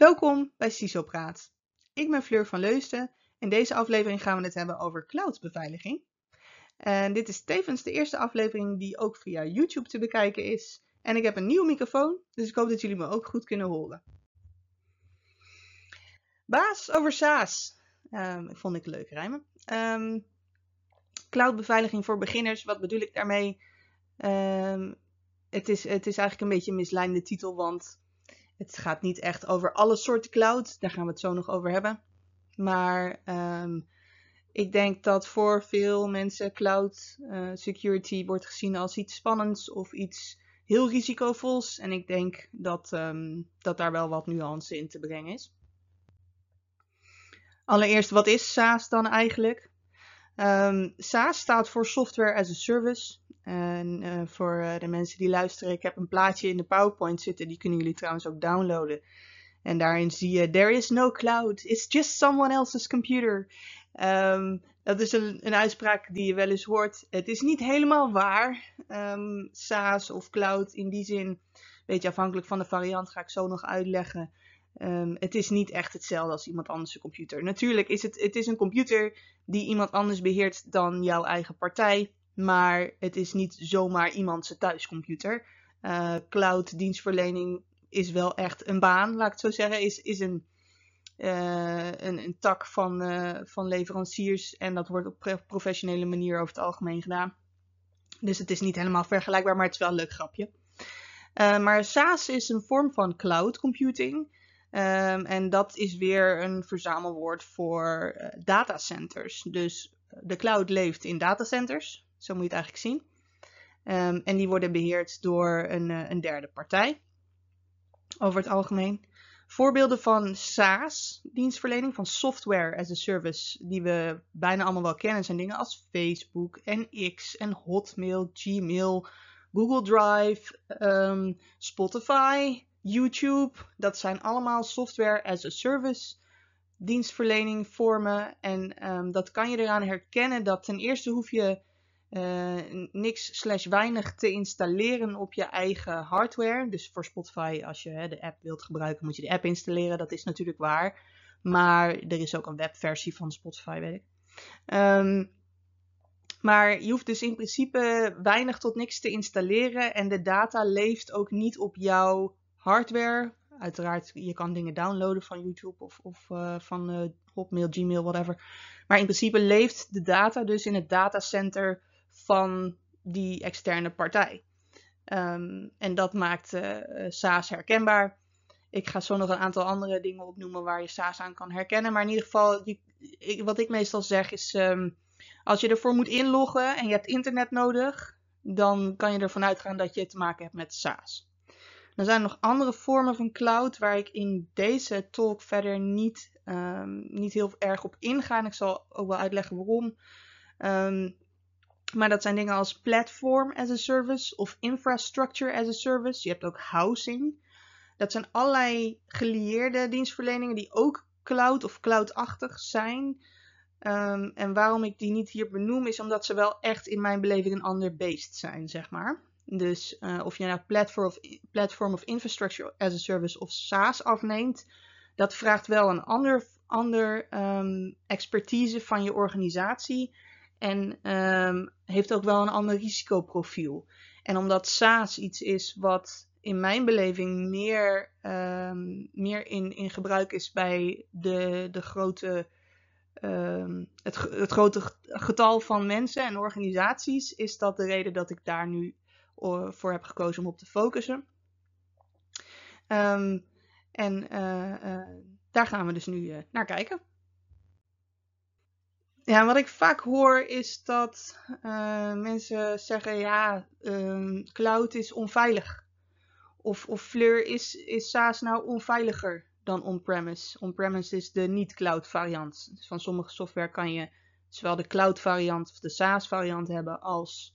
Welkom bij CISO Praat. Ik ben Fleur van Leusden. In deze aflevering gaan we het hebben over cloudbeveiliging. En dit is tevens de eerste aflevering die ook via YouTube te bekijken is. En ik heb een nieuwe microfoon, dus ik hoop dat jullie me ook goed kunnen horen. Baas over SaaS. Um, vond ik leuk rijmen. Um, cloudbeveiliging voor beginners, wat bedoel ik daarmee? Um, het, is, het is eigenlijk een beetje een misleidende titel, want het gaat niet echt over alle soorten cloud. Daar gaan we het zo nog over hebben. Maar um, ik denk dat voor veel mensen cloud uh, security wordt gezien als iets spannends of iets heel risicovols. En ik denk dat, um, dat daar wel wat nuance in te brengen is. Allereerst, wat is SaaS dan eigenlijk? Um, SaaS staat voor Software as a Service. En uh, voor uh, de mensen die luisteren, ik heb een plaatje in de PowerPoint zitten. Die kunnen jullie trouwens ook downloaden. En daarin zie je, there is no cloud, it's just someone else's computer. Um, dat is een, uitspraak die je wel eens hoort. Het is niet helemaal waar. Um, SaaS of cloud in die zin, een beetje afhankelijk van de variant, ga ik zo nog uitleggen. Um, het is niet echt hetzelfde als iemand anders computer. Natuurlijk is het, het is een computer die iemand anders beheert dan jouw eigen partij. Maar het is niet zomaar iemand zijn thuiscomputer. Uh, cloud dienstverlening is wel echt een baan, laat ik het zo zeggen. Is, is een, uh, een, een, tak van, uh, van leveranciers. En dat wordt op professionele manier over het algemeen gedaan. Dus het is niet helemaal vergelijkbaar, maar het is wel een leuk grapje. maar SaaS is een vorm van cloud computing. Um, en dat is weer een verzamelwoord voor datacenters. Dus de cloud leeft in datacenters. Zo moet je het eigenlijk zien. Um, en die worden beheerd door een, uh, een, derde partij. Over het algemeen. Voorbeelden van SaaS, dienstverlening, van software as a service, die we bijna allemaal wel kennen, zijn dingen als Facebook en X en Hotmail, Gmail, Google Drive, um, Spotify, YouTube. Dat zijn allemaal software as a service dienstverlening vormen. En um, dat kan je eraan herkennen dat ten eerste hoef je uh, niks slash weinig te installeren op je eigen hardware. Dus voor Spotify, als je hè, de app wilt gebruiken, moet je de app installeren. Dat is natuurlijk waar. Maar er is ook een webversie van Spotify, weet ik. Um, maar je hoeft dus in principe weinig tot niks te installeren. En de data leeft ook niet op jouw hardware. Uiteraard, je kan dingen downloaden van YouTube of, of uh, van uh, Hotmail, Gmail, whatever. Maar in principe leeft de data dus in het datacenter van die externe partij. Um, en dat maakt uh, SaaS herkenbaar. Ik ga zo nog een aantal andere dingen opnoemen waar je SaaS aan kan herkennen. Maar in ieder geval, je, wat ik meestal zeg is: um, als je ervoor moet inloggen en je hebt internet nodig, dan kan je ervan uitgaan dat je te maken hebt met SaaS. Er zijn nog andere vormen van cloud waar ik in deze talk verder niet, um, niet heel erg op inga. En ik zal ook wel uitleggen waarom. Maar dat zijn dingen als platform as a service of infrastructure as a service. Je hebt ook housing. Dat zijn allerlei gelieerde dienstverleningen die ook cloud of cloudachtig zijn. Um, en waarom ik die niet hier benoem is omdat ze wel echt in mijn beleving een ander beest zijn, zeg maar. Dus uh, of je nou platform of, platform of infrastructure as a service of SaaS afneemt, dat vraagt wel een ander, ander um, expertise van je organisatie en um, heeft ook wel een ander risicoprofiel. En omdat SaaS iets is wat in mijn beleving meer, um, meer in, in gebruik is bij de, de grote, um, het, het grote getal van mensen en organisaties, is dat de reden dat ik daar nu voor heb gekozen om op te focussen. En uh, uh, daar gaan we dus nu uh, naar kijken. Ja, wat ik vaak hoor is dat uh, mensen zeggen: ja, um, cloud is onveilig. Of, of Fleur is, is SaaS nou onveiliger dan on-premise? On-premise is de niet-cloud variant. Dus van sommige software kan je zowel de cloud variant of de SaaS variant hebben, als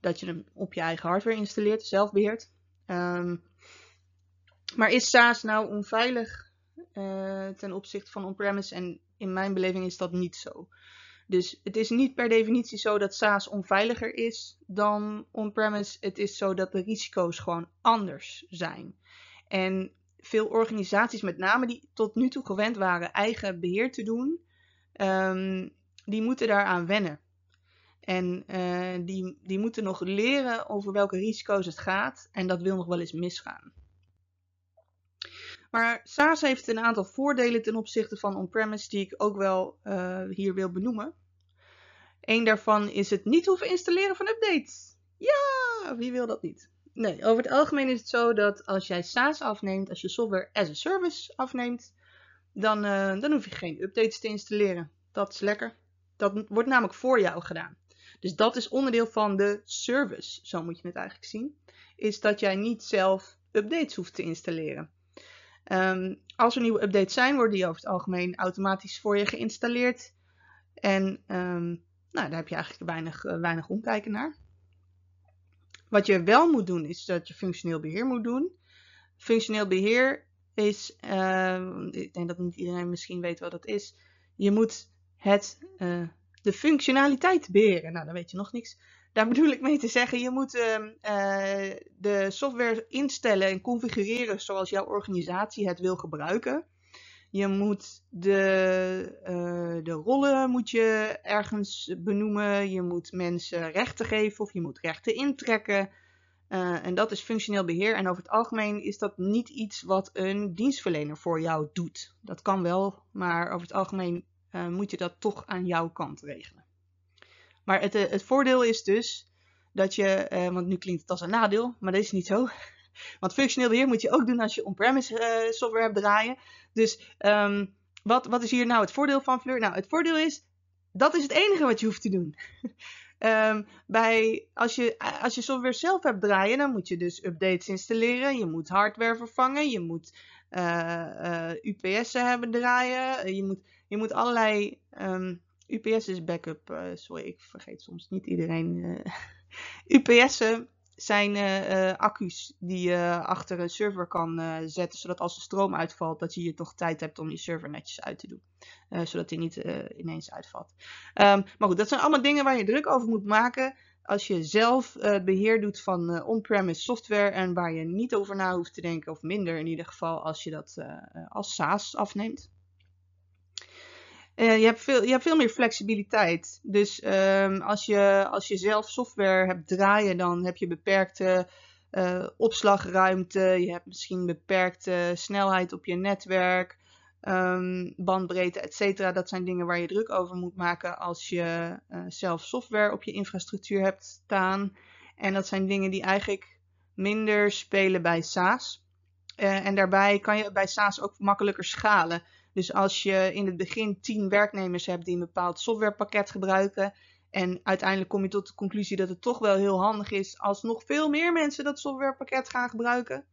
dat je hem op je eigen hardware installeert, zelf beheert. Um, maar is SaaS nou onveilig uh, ten opzichte van on-premise? En in mijn beleving is dat niet zo. Dus het is niet per definitie zo dat SaaS onveiliger is dan on-premise. Het is zo dat de risico's gewoon anders zijn. En veel organisaties, met name die tot nu toe gewend waren eigen beheer te doen, ehm, die moeten daaraan wennen. En uh, die, die moeten nog leren over welke risico's het gaat. En dat wil nog wel eens misgaan. Maar SaaS heeft een aantal voordelen ten opzichte van on-premise die ik ook wel uh, hier wil benoemen. Eén daarvan is het niet hoeven installeren van updates. Ja, wie wil dat niet? Nee, over het algemeen is het zo dat als jij SaaS afneemt, als je software as a service afneemt, dan, uh, dan hoef je geen updates te installeren. Dat is lekker. Dat wordt namelijk voor jou gedaan. Dus dat is onderdeel van de service, zo moet je het eigenlijk zien. Is dat jij niet zelf updates hoeft te installeren. Um, als er nieuwe updates zijn, worden die over het algemeen automatisch voor je geïnstalleerd. En um, nou, daar heb je eigenlijk weinig, uh, weinig omkijken naar. Wat je wel moet doen, is dat je functioneel beheer moet doen. Functioneel beheer is, uh, ik denk dat niet iedereen misschien weet wat dat is. Je moet het, uh, de functionaliteit beheren. Nou, dan weet je nog niks. Daar bedoel ik mee te zeggen, je moet uh, de software instellen en configureren zoals jouw organisatie het wil gebruiken. Je moet de, uh, de rollen moet je ergens benoemen. Je moet mensen rechten geven of je moet rechten intrekken. Uh, en dat is functioneel beheer. En over het algemeen is dat niet iets wat een dienstverlener voor jou doet. Dat kan wel, maar over het algemeen moet je dat toch aan jouw kant regelen. Maar het, het voordeel is dus dat je, want nu klinkt het als een nadeel, maar dat is niet zo. Want functioneel beheer moet je ook doen als je on-premise software hebt draaien. Dus um, wat, wat is hier nou het voordeel van Fleur? Nou, het voordeel is, dat is het enige wat je hoeft te doen. um, bij, als, je, als je software zelf hebt draaien, dan moet je dus updates installeren. Je moet hardware vervangen. Je moet uh, UPS'en hebben draaien. Je moet, je moet allerlei... Um, UPS is backup. Uh, sorry, ik vergeet soms niet iedereen. UPS'en zijn uh, accu's die je achter een server kan uh, zetten, zodat als de stroom uitvalt, dat je hier toch tijd hebt om je server netjes uit te doen. zodat die niet ineens uitvalt. Um, maar goed, dat zijn allemaal dingen waar je druk over moet maken als je zelf beheer doet van on-premise software en waar je niet over na hoeft te denken, of minder in ieder geval als je dat als SaaS afneemt. Uh, je, hebt veel, je hebt veel meer flexibiliteit. Dus um, als, je, als je zelf software hebt draaien, dan heb je beperkte uh, opslagruimte. Je hebt misschien beperkte snelheid op je netwerk, um, bandbreedte, etc. Dat zijn dingen waar je druk over moet maken als je uh, zelf software op je infrastructuur hebt staan. En dat zijn dingen die eigenlijk minder spelen bij SaaS. en daarbij kan je bij SaaS ook makkelijker schalen. Dus als je in het begin 10 werknemers hebt die een bepaald softwarepakket gebruiken. En uiteindelijk kom je tot de conclusie dat het toch wel heel handig is als nog veel meer mensen dat softwarepakket gaan gebruiken.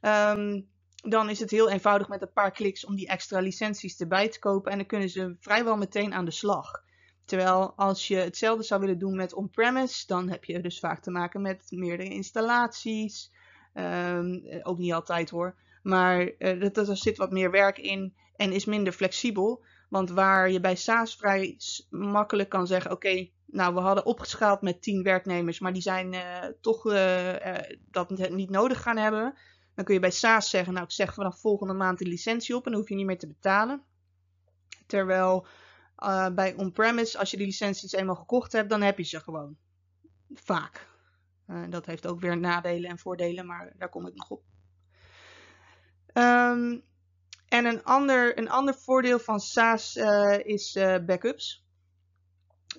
Um, dan is het heel eenvoudig met een paar kliks om die extra licenties erbij te kopen. En dan kunnen ze vrijwel meteen aan de slag. Terwijl als je hetzelfde zou willen doen met on-premise, dan heb je dus vaak te maken met meerdere installaties. Um, ook niet altijd hoor. Maar uh, dat, er zit wat meer werk in en is minder flexibel. Want waar je bij SaaS vrij makkelijk kan zeggen: Oké, nou we hadden opgeschaald met 10 werknemers, maar die zijn uh, toch uh, dat niet nodig gaan hebben. Dan kun je bij SaaS zeggen: Nou, ik zeg vanaf volgende maand de licentie op en dan hoef je niet meer te betalen. Terwijl bij on-premise, als je die licenties eenmaal gekocht hebt, dan heb je ze gewoon. Vaak. dat heeft ook weer nadelen en voordelen, maar daar kom ik nog op. Um, en een ander, een ander voordeel van SaaS uh, is uh, backups.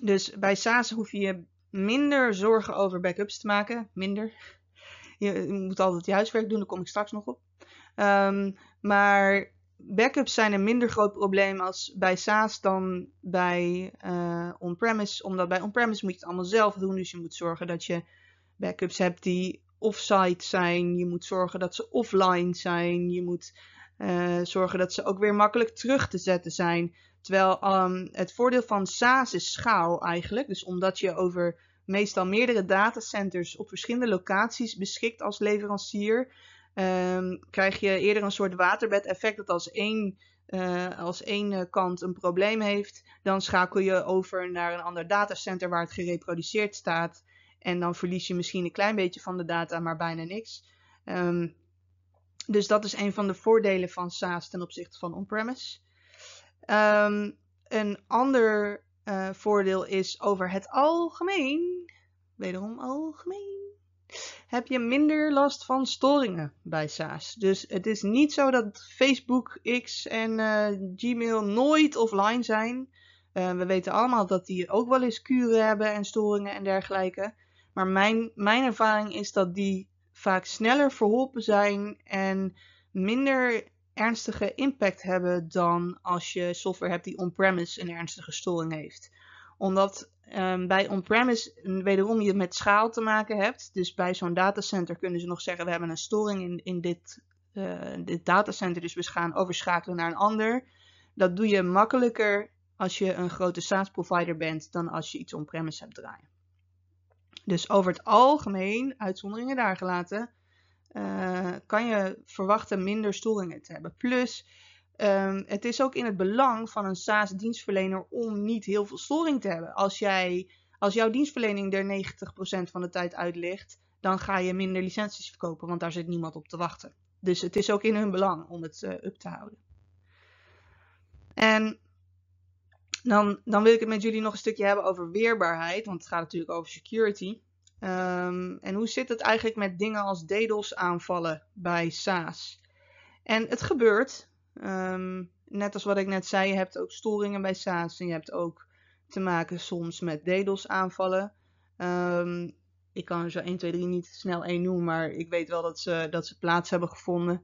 Dus bij SaaS hoef je minder zorgen over backups te maken. Minder. Je, moet altijd je huiswerk doen, daar kom ik straks nog op. Um, maar backups zijn een minder groot probleem als bij SaaS dan bij uh, on-premise. Omdat bij on-premise moet je het allemaal zelf doen. Dus je moet zorgen dat je backups hebt die offsite zijn. Je moet zorgen dat ze offline zijn. Je moet uh, zorgen dat ze ook weer makkelijk terug te zetten zijn. Terwijl um, het voordeel van SaaS is schaal eigenlijk. Dus omdat je over meestal meerdere datacenters op verschillende locaties beschikt als leverancier, um, krijg je eerder een soort waterbed-effect dat als één, uh, als één kant een probleem heeft, dan schakel je over naar een ander datacenter waar het gereproduceerd staat. En dan verlies je misschien een klein beetje van de data, maar bijna niks. Um, dus dat is een van de voordelen van SaaS ten opzichte van on-premise. Ehm, een ander uh, voordeel is over het algemeen, wederom algemeen, heb je minder last van storingen bij SaaS. Dus het is niet zo dat Facebook, X en uh, Gmail nooit offline zijn. Uh, we weten allemaal dat die ook wel eens kuren hebben en storingen en dergelijke. Maar mijn, mijn ervaring is dat die vaak sneller verholpen zijn en minder ernstige impact hebben dan als je software hebt die on-premise een ernstige storing heeft. Omdat um, bij on-premise wederom je met schaal te maken hebt. Dus bij zo'n datacenter kunnen ze nog zeggen: we hebben een storing in, in dit, uh, dit datacenter, dus we gaan overschakelen naar een ander. Dat doe je makkelijker als je een grote SaaS-provider bent dan als je iets on-premise hebt draaien. Dus over het algemeen, uitzonderingen daar gelaten, uh, kan je verwachten minder storingen te hebben. Plus, um, het is ook in het belang van een SaaS-dienstverlener om niet heel veel storing te hebben. Als, jij, als jouw dienstverlening er 90% van de tijd uit ligt, dan ga je minder licenties verkopen, want daar zit niemand op te wachten. Dus het is ook in hun belang om het uh, up te houden. En dan, dan wil ik het met jullie nog een stukje hebben over weerbaarheid, want het gaat natuurlijk over security. Um, en hoe zit het eigenlijk met dingen als DDoS aanvallen bij SaaS? En het gebeurt, um, net als wat ik net zei, je hebt ook storingen bij SaaS en je hebt ook te maken soms met DDoS aanvallen. Um, ik kan er zo 1, 2, 3 niet snel één noemen, maar ik weet wel dat ze, dat ze plaats hebben gevonden.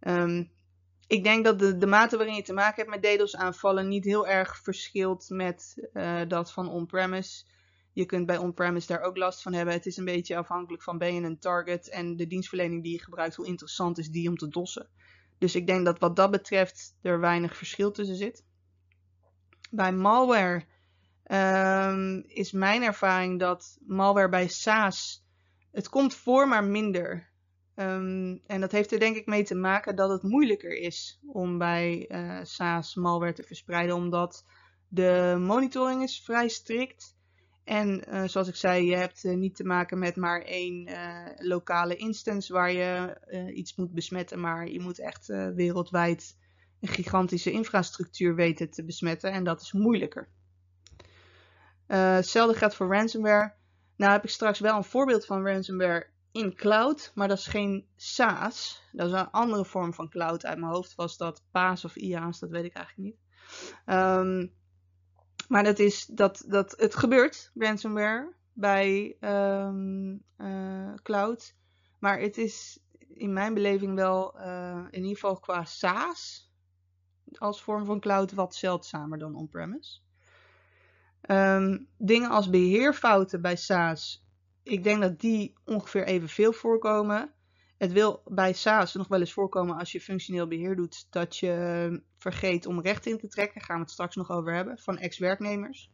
Um, ik denk dat de, mate waarin je te maken hebt met DDoS aanvallen niet heel erg verschilt met uh, dat van on-premise. Je kunt bij on-premise daar ook last van hebben. Het is een beetje afhankelijk van ben je een target en de dienstverlening die je gebruikt, hoe interessant is die om te dossen. Dus ik denk dat wat dat betreft er weinig verschil tussen zit. Bij malware um, is mijn ervaring dat malware bij SaaS, het komt voor maar minder. Um, en dat heeft er denk ik mee te maken dat het moeilijker is om bij uh, SaaS malware te verspreiden, omdat de monitoring is vrij strikt. En uh, zoals ik zei, je hebt uh, niet te maken met maar één lokale instance waar je iets moet besmetten, maar je moet echt wereldwijd een gigantische infrastructuur weten te besmetten en dat is moeilijker. hetzelfde geldt voor ransomware. Nou heb ik straks wel een voorbeeld van ransomware in cloud, maar dat is geen SaaS. Dat is een andere vorm van cloud. Uit mijn hoofd was dat PaaS of IaaS, dat weet ik eigenlijk niet. Um, maar dat is dat, dat het gebeurt, ransomware, bij um, uh, cloud. Maar het is in mijn beleving wel, uh, in ieder geval qua SaaS, als vorm van cloud, wat zeldzamer dan on-premise. Um, dingen als beheerfouten bij SaaS ik denk dat die ongeveer evenveel voorkomen. Het wil bij SaaS nog wel eens voorkomen als je functioneel beheer doet, dat je ehm, vergeet om recht in te trekken. Daar gaan we het straks nog over hebben, van ex-werknemers.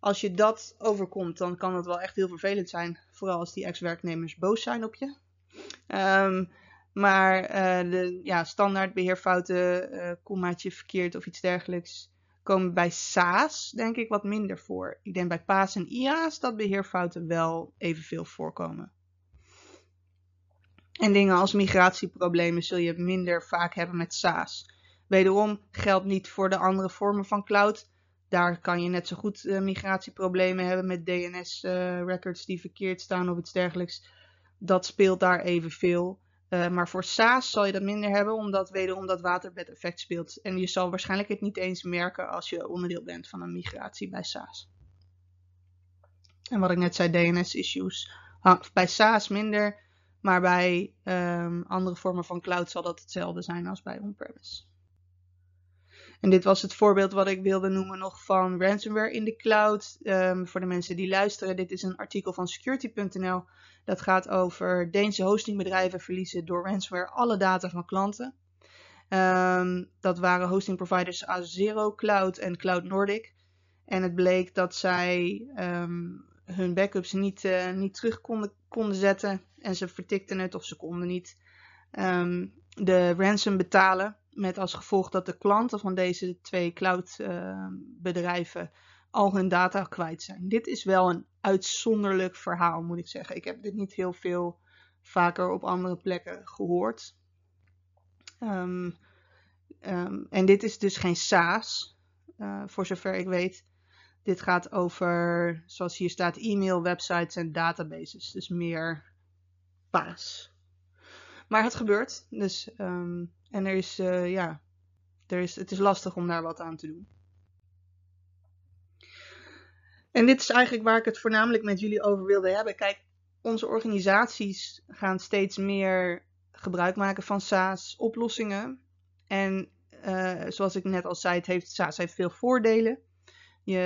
Als je dat overkomt, dan kan het wel echt heel vervelend zijn. Vooral als die ex-werknemers boos zijn op je. Um, maar uh, de ja, standaard beheerfouten, uh, kommaatje verkeerd of iets dergelijks, komen bij SaaS denk ik wat minder voor. Ik denk bij PAAS en IA's dat beheerfouten wel evenveel voorkomen. En dingen als migratieproblemen zul je minder vaak hebben met SaaS. Wederom geldt niet voor de andere vormen van cloud. Daar kan je net zo goed uh, migratieproblemen hebben met DNS-records uh, die verkeerd staan of iets dergelijks. Dat speelt daar evenveel. Uh, maar voor SaaS zal je dat minder hebben, omdat wederom dat waterbed-effect speelt. En je zal waarschijnlijk het niet eens merken als je onderdeel bent van een migratie bij SaaS. En wat ik net zei, DNS-issues. Bij SaaS minder, maar bij um, andere vormen van cloud zal dat hetzelfde zijn als bij on-premise. En dit was het voorbeeld wat ik wilde noemen nog van ransomware in de cloud. Um, voor de mensen die luisteren, dit is een artikel van security.nl. Dat gaat over Deense hostingbedrijven verliezen door ransomware alle data van klanten. Um, dat waren hostingproviders Azero Cloud en Cloud Nordic. En het bleek dat zij um, hun backups niet, uh, niet terug konden, konden zetten. En ze vertikten het of ze konden niet de ransom betalen. Met als gevolg dat de klanten van deze twee cloudbedrijven uh, al hun data kwijt zijn. Dit is wel een uitzonderlijk verhaal, moet ik zeggen. Ik heb dit niet heel veel vaker op andere plekken gehoord. Ehm, ehm, en dit is dus geen SaaS, uh, voor zover ik weet. Dit gaat over, zoals hier staat, e-mail, websites en databases. Dus meer paas. Maar het gebeurt. Dus, um, en er is, uh, ja, er is, het is lastig om daar wat aan te doen. En dit is eigenlijk waar ik het voornamelijk met jullie over wilde hebben. Kijk, onze organisaties gaan steeds meer gebruik maken van SaaS-oplossingen. En uh, zoals ik net al zei, het heeft, SaaS heeft veel voordelen. Je,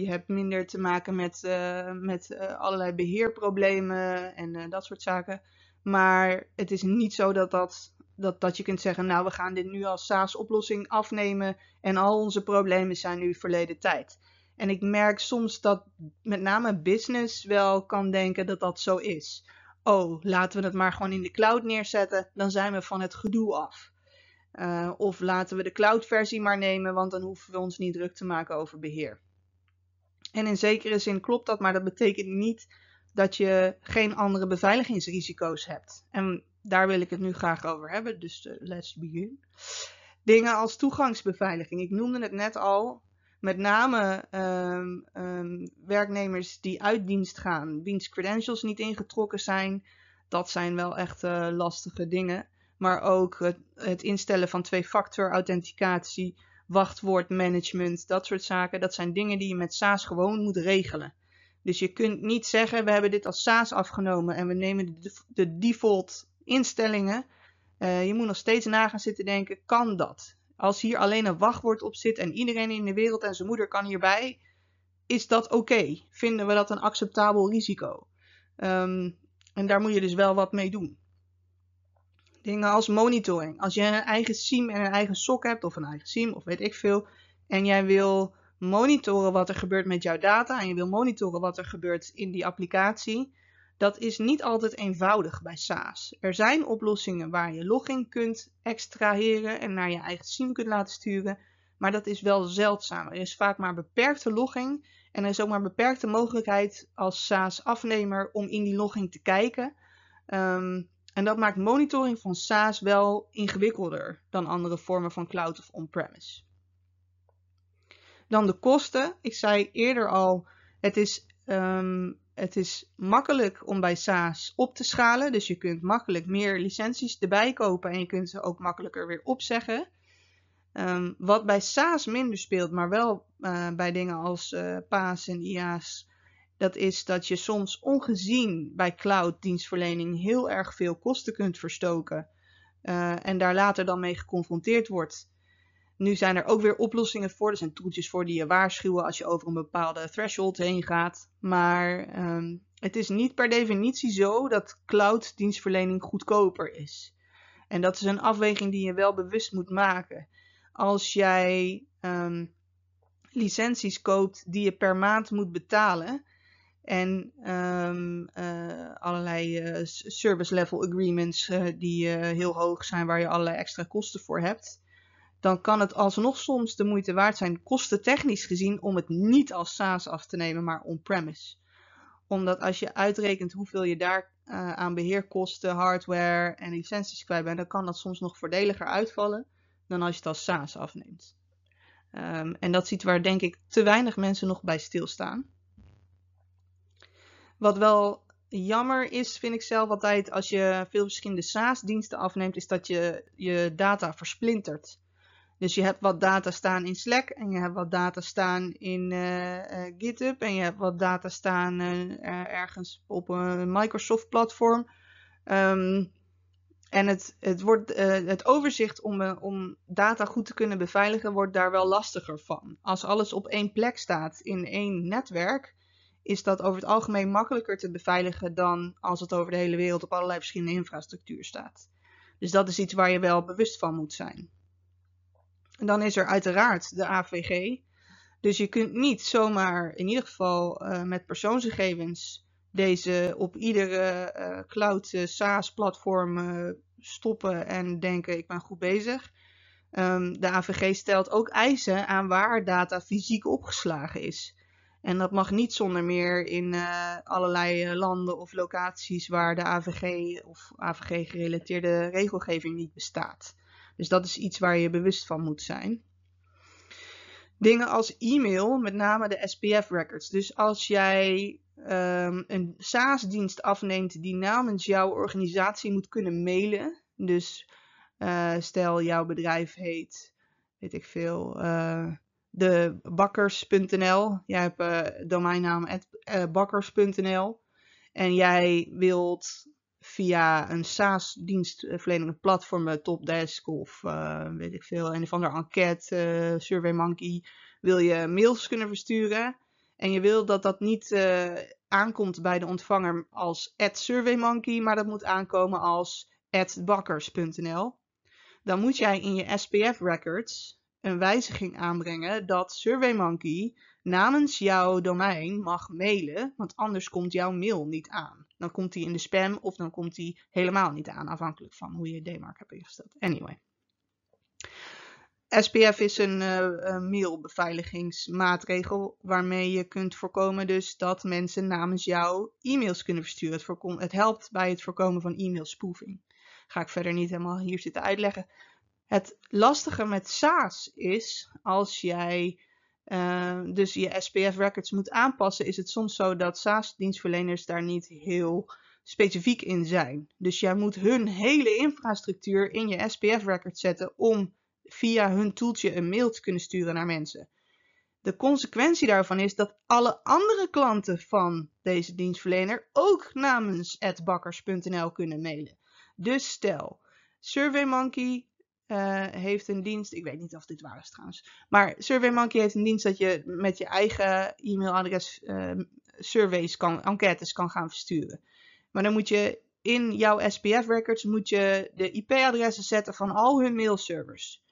je hebt minder te maken met, uh, met allerlei beheerproblemen en dat soort zaken. Maar het is niet zo dat, dat, dat, dat je kunt zeggen, nou we gaan dit nu als SaaS-oplossing afnemen en al onze problemen zijn nu verleden tijd. En ik merk soms dat met name business wel kan denken dat dat zo is. Oh, laten we het maar gewoon in de cloud neerzetten, dan zijn we van het gedoe af. Uh, of laten we de cloud-versie maar nemen, want dan hoeven we ons niet druk te maken over beheer. En in zekere zin klopt dat, maar dat betekent niet dat je geen andere beveiligingsrisico's hebt. En daar wil ik het nu graag over hebben, dus uh, let's begin. Dingen als toegangsbeveiliging. Ik noemde het net al. Met name um, um, werknemers die uit dienst gaan, wiens credentials niet ingetrokken zijn. Dat zijn wel echt uh, lastige dingen. Maar ook het, het instellen van twee-factor authenticatie, wachtwoordmanagement, dat soort zaken. Dat zijn dingen die je met SaaS gewoon moet regelen. Dus je kunt niet zeggen, we hebben dit als SaaS afgenomen en we nemen de, de default instellingen. Uh, je moet nog steeds na gaan zitten denken, kan dat? Als hier alleen een wachtwoord op zit en iedereen in de wereld en zijn moeder kan hierbij, is dat oké? Vinden we dat een acceptabel risico? Um, en daar moet je dus wel wat mee doen. Dingen als monitoring. Als je een eigen SIEM en een eigen SOC hebt, of een eigen SIEM, of weet ik veel, en jij wil monitoren wat er gebeurt met jouw data en je wil monitoren wat er gebeurt in die applicatie, dat is niet altijd eenvoudig bij SaaS. Er zijn oplossingen waar je login kunt extraheren en naar je eigen SIEM kunt laten sturen, maar dat is wel zeldzaam. Er is vaak maar beperkte logging en er is ook maar beperkte mogelijkheid als SaaS-afnemer om in die logging te kijken. Um, en dat maakt monitoring van SaaS wel ingewikkelder dan andere vormen van cloud of on-premise. Dan de kosten. Ik zei eerder al, het is, um, het is makkelijk om bij SaaS op te schalen. Dus je kunt makkelijk meer licenties erbij kopen en je kunt ze ook makkelijker weer opzeggen. Um, wat bij SaaS minder speelt, maar wel uh, bij dingen als uh, PaaS en IaaS, dat is dat je soms ongezien bij cloud dienstverlening heel erg veel kosten kunt verstoken. Uh, en daar later dan mee geconfronteerd wordt. Nu zijn er ook weer oplossingen voor. Er zijn toeltjes voor die je waarschuwen als je over een bepaalde threshold heen gaat. Maar um, het is niet per definitie zo dat cloud dienstverlening goedkoper is. En dat is een afweging die je wel bewust moet maken. Als jij um, licenties koopt die je per maand moet betalen. En um, uh, allerlei uh, service level agreements uh, die heel hoog zijn, waar je allerlei extra kosten voor hebt dan kan het alsnog soms de moeite waard zijn, kostentechnisch gezien, om het niet als SaaS af te nemen, maar on-premise. Omdat als je uitrekent hoeveel je daar uh, aan beheerkosten, hardware en licenties kwijt bent, dan kan dat soms nog voordeliger uitvallen dan als je het als SaaS afneemt. Um, en dat ziet waar denk ik te weinig mensen nog bij stilstaan. Wat wel jammer is, vind ik zelf altijd, als je veel verschillende SaaS-diensten afneemt, is dat je je data versplintert. Dus je hebt wat data staan in Slack en je hebt wat data staan in uh, uh, GitHub en je hebt wat data staan uh, ergens op een Microsoft platform. Um, en het, het, wordt, het overzicht om, om data goed te kunnen beveiligen wordt daar wel lastiger van. Als alles op één plek staat in één netwerk, is dat over het algemeen makkelijker te beveiligen dan als het over de hele wereld op allerlei verschillende infrastructuur staat. Dus dat is iets waar je wel bewust van moet zijn. Dan is er uiteraard de AVG. Dus je kunt niet zomaar, in ieder geval uh, met persoonsgegevens, deze op iedere uh, cloud uh, SaaS platform stoppen en denken ik ben goed bezig. Um, de AVG stelt ook eisen aan waar data fysiek opgeslagen is. En dat mag niet zonder meer in allerlei landen of locaties waar de AVG of AVG gerelateerde regelgeving niet bestaat. Dus dat is iets waar je bewust van moet zijn. Dingen als e-mail, met name de SPF-records. Dus als jij um, een SaaS-dienst afneemt die namens jouw organisatie moet kunnen mailen. Dus uh, stel jouw bedrijf heet, weet ik veel, uh, de bakkers.nl. Jij hebt uh, domeinnaam bakkers.nl. En jij wilt via een SaaS-dienstverlenende platform, Topdesk of weet ik veel, een of ander enquête, SurveyMonkey, wil je mails kunnen versturen. En je wil dat dat niet uh, aankomt bij de ontvanger als SurveyMonkey, maar dat moet aankomen als bakkers.nl. Dan moet jij in je SPF records een wijziging aanbrengen dat SurveyMonkey namens jouw domein mag mailen, want anders komt jouw mail niet aan. Dan komt die in de spam of dan komt die helemaal niet aan, afhankelijk van hoe je DMARC hebt ingesteld. Anyway. SPF is een uh, mailbeveiligingsmaatregel waarmee je kunt voorkomen dus dat mensen namens jou e-mails kunnen versturen. Het, het helpt bij het voorkomen van e-mailspoofing. Ga ik verder niet helemaal hier zitten uitleggen. Het lastige met SaaS is, als jij uh, dus je SPF records moet aanpassen, is het soms zo dat SaaS-dienstverleners daar niet heel specifiek in zijn. Dus jij moet hun hele infrastructuur in je SPF records zetten om via hun toeltje een mail te kunnen sturen naar mensen. De consequentie daarvan is dat alle andere klanten van deze dienstverlener ook namens @bakkers.nl kunnen mailen. Dus stel, SurveyMonkey uh, heeft een dienst, ik weet niet of dit waar is trouwens, maar SurveyMonkey heeft een dienst dat je met je eigen e-mailadres uh, surveys kan, enquêtes kan gaan versturen. Maar dan moet je in jouw SPF records moet je de IP-adressen zetten van al hun mailservers.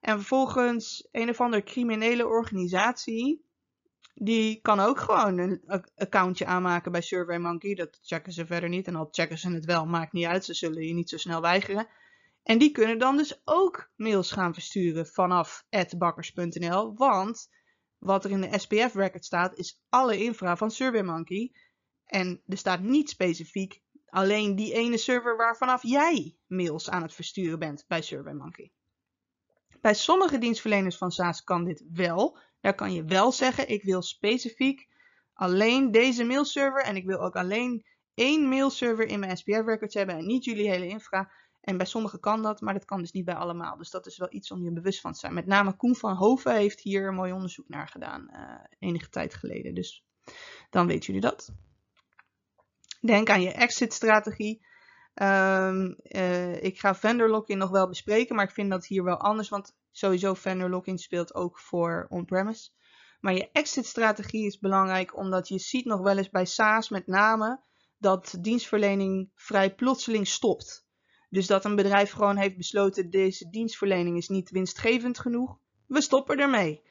En vervolgens een of andere criminele organisatie, die kan ook gewoon een accountje aanmaken bij SurveyMonkey. Dat checken ze verder niet. En al checken ze het wel, maakt niet uit. Ze zullen je niet zo snel weigeren. En die kunnen dan dus ook mails gaan versturen vanaf bakkers.nl. Want wat er in de SPF-record staat, is alle infra van SurveyMonkey. En er staat niet specifiek alleen die ene server waarvanaf jij mails aan het versturen bent bij SurveyMonkey. Bij sommige dienstverleners van SaaS kan dit wel. Daar kan je wel zeggen, ik wil specifiek alleen deze mailserver en ik wil ook alleen één mailserver in mijn SPF records hebben en niet jullie hele infra. En bij sommigen kan dat, maar dat kan dus niet bij allemaal. Dus dat is wel iets om je bewust van te zijn. Met name Koen van Hoven heeft hier een mooi onderzoek naar gedaan, uh, enige tijd geleden. Dus dan weten jullie dat. Denk aan je exit-strategie. Um, uh, ik ga vendor lock-in nog wel bespreken, maar ik vind dat hier wel anders, want sowieso vendor lock-in speelt ook voor on-premise. Maar je exit-strategie is belangrijk, omdat je ziet nog wel eens bij SaaS met name dat dienstverlening vrij plotseling stopt. Dus dat een bedrijf gewoon heeft besloten, deze dienstverlening is niet winstgevend genoeg, we stoppen ermee.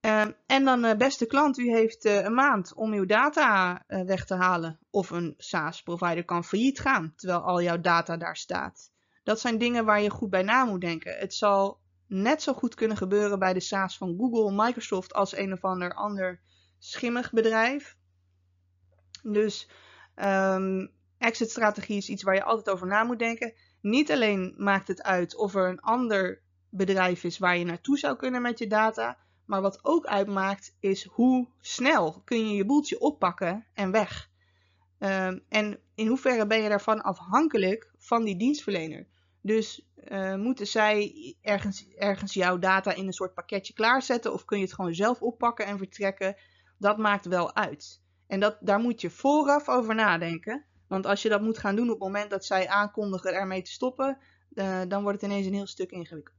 Uh, en dan, uh, beste klant, u heeft uh, een maand om uw data uh, weg te halen. Of een SaaS-provider kan failliet gaan, terwijl al jouw data daar staat. Dat zijn dingen waar je goed bij na moet denken. Het zal net zo goed kunnen gebeuren bij de SaaS van Google, Microsoft, als een of ander ander schimmig bedrijf. Dus um, exit-strategie is iets waar je altijd over na moet denken. Niet alleen maakt het uit of er een ander bedrijf is waar je naartoe zou kunnen met je data maar wat ook uitmaakt is hoe snel kun je je boeltje oppakken en weg. Um, en in hoeverre ben je daarvan afhankelijk van die dienstverlener? Dus uh, moeten zij ergens, ergens jouw data in een soort pakketje klaarzetten of kun je het gewoon zelf oppakken en vertrekken? Dat maakt wel uit. En dat, daar moet je vooraf over nadenken. Want als je dat moet gaan doen op het moment dat zij aankondigen ermee te stoppen, uh, dan wordt het ineens een heel stuk ingewikkeld.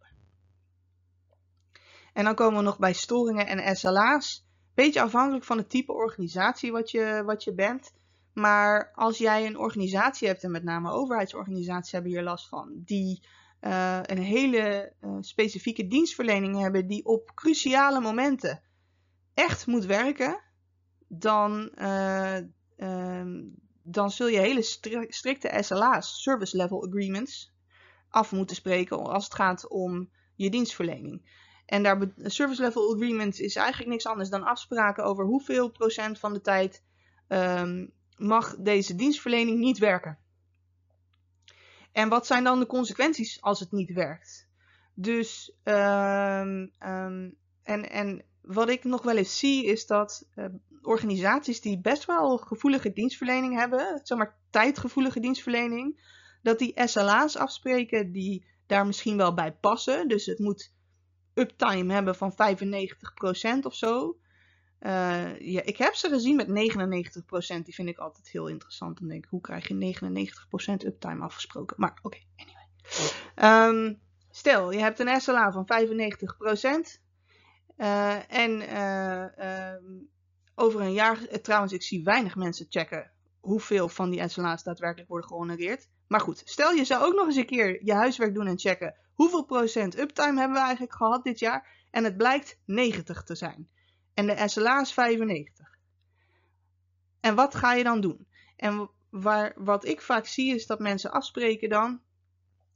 En dan komen we nog bij storingen en SLA's. Beetje afhankelijk van het type organisatie wat je, wat je bent. Maar als jij een organisatie hebt, en met name overheidsorganisaties hebben hier last van, die uh, een hele uh, specifieke dienstverlening hebben, die op cruciale momenten echt moet werken, dan, uh, dan zul je hele strikte SLA's, Service Level Agreements, af moeten spreken als het gaat om je dienstverlening. En daar service level agreement is eigenlijk niks anders dan afspraken over hoeveel procent van de tijd um, mag deze dienstverlening niet werken. En wat zijn dan de consequenties als het niet werkt? Dus, um, en, en wat ik nog wel eens zie is dat uh, organisaties die best wel gevoelige dienstverlening hebben, zeg maar tijdgevoelige dienstverlening, dat die SLA's afspreken die daar misschien wel bij passen. Dus het moet uptime hebben van 95% of zo. Uh, ja, ik heb ze gezien met 99%. Die vind ik altijd heel interessant. Dan denk ik, hoe krijg je 99% uptime afgesproken? Maar oké, okay, anyway. Um, stel, je hebt een SLA van 95%. Uh, en uh, um, over een jaar, trouwens, ik zie weinig mensen checken hoeveel van die SLA's daadwerkelijk worden gehonoreerd. Maar goed, stel je zou ook nog eens een keer je huiswerk doen en checken hoeveel procent uptime hebben we eigenlijk gehad dit jaar. En het blijkt 90 te zijn. En de SLA is 95. En wat ga je dan doen? En waar, wat ik vaak zie is dat mensen afspreken dan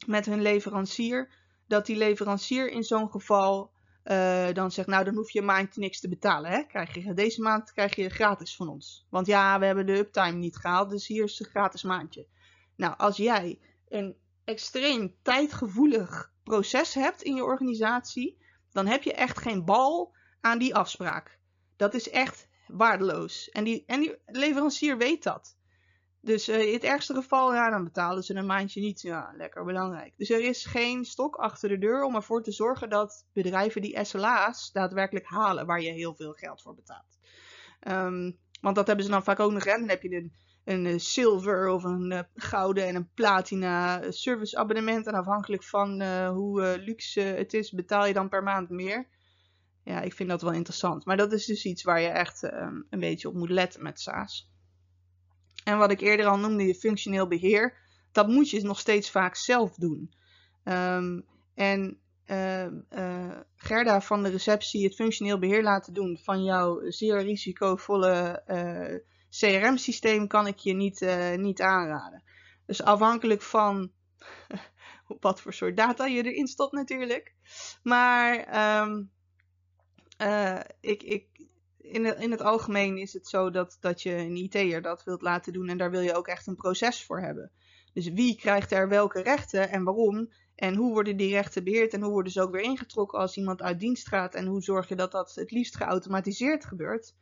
met hun leverancier. Dat die leverancier in zo'n geval uh, dan zegt, nou dan hoef je een maand niks te betalen. Hè? Krijg je, deze maand krijg je gratis van ons. Want ja, we hebben de uptime niet gehaald, dus hier is een gratis maandje. Nou, als jij een extreem tijdgevoelig proces hebt in je organisatie, dan heb je echt geen bal aan die afspraak. Dat is echt waardeloos. En die, en die leverancier weet dat. Dus uh, in het ergste geval, ja, dan betalen ze een maandje niet. Ja, lekker belangrijk. Dus er is geen stok achter de deur om ervoor te zorgen dat bedrijven die SLA's daadwerkelijk halen, waar je heel veel geld voor betaalt. Um, want dat hebben ze dan vaak ook nog. Hè? Dan heb je een, een eh, zilver of een uh, gouden en een platina service abonnement. En afhankelijk van hoe luxe het is, betaal je dan per maand meer. Ja, ik vind dat wel interessant. Maar dat is dus iets waar je echt um, een beetje op moet letten met SaaS. En wat ik eerder al noemde, je functioneel beheer, dat moet je nog steeds vaak zelf doen. Um, en uh, uh, Gerda van de receptie het functioneel beheer laten doen van jouw zeer risicovolle eh, CRM-systeem kan ik je niet, niet aanraden. Dus afhankelijk van wat voor soort data je erin stopt natuurlijk. Maar um, ik, ik, in, in het algemeen is het zo dat, dat je een IT'er dat wilt laten doen en daar wil je ook echt een proces voor hebben. Dus wie krijgt er welke rechten en waarom? En hoe worden die rechten beheerd en hoe worden ze ook weer ingetrokken als iemand uit dienst gaat? En hoe zorg je dat dat het liefst geautomatiseerd gebeurt?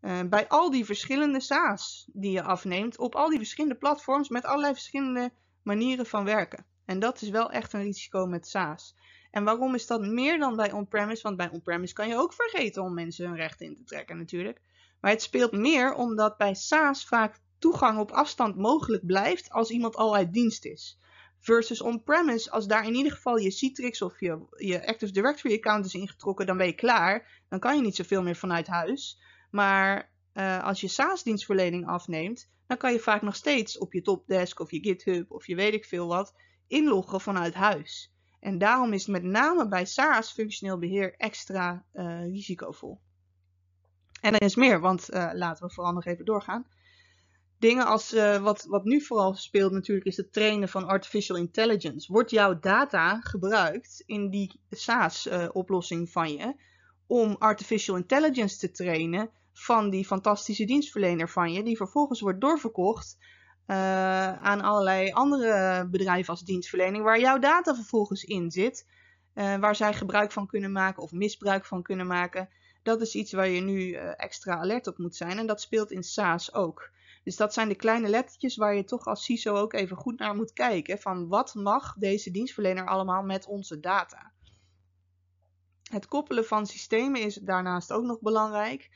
Uh, bij al die verschillende SaaS die je afneemt, op al die verschillende platforms met allerlei verschillende manieren van werken. En dat is wel echt een risico met SaaS. En waarom is dat meer dan bij on-premise? Want bij on-premise kan je ook vergeten om mensen hun rechten in te trekken natuurlijk. Maar het speelt meer omdat bij SaaS vaak toegang op afstand mogelijk blijft als iemand al uit dienst is. Versus on-premise, als daar in ieder geval je Citrix of je, je Active Directory account is ingetrokken, dan ben je klaar. Dan kan je niet zoveel meer vanuit huis. Maar uh, als je SaaS-dienstverlening afneemt, dan kan je vaak nog steeds op je topdesk of je GitHub of je weet ik veel wat inloggen vanuit huis. En daarom is met name bij SaaS functioneel beheer extra uh, risicovol. En er is meer, want uh, laten we vooral nog even doorgaan. Dingen als uh, wat, wat nu vooral speelt natuurlijk is het trainen van artificial intelligence. Wordt jouw data gebruikt in die SaaS-oplossing van je om artificial intelligence te trainen van die fantastische dienstverlener van je, die vervolgens wordt doorverkocht aan allerlei andere bedrijven als dienstverlening, waar jouw data vervolgens in zit, uh, waar zij gebruik van kunnen maken of misbruik van kunnen maken. Dat is iets waar je nu uh, extra alert op moet zijn en dat speelt in SaaS ook. Dus dat zijn de kleine lettertjes waar je toch als CISO ook even goed naar moet kijken. Van wat mag deze dienstverlener allemaal met onze data? Het koppelen van systemen is daarnaast ook nog belangrijk.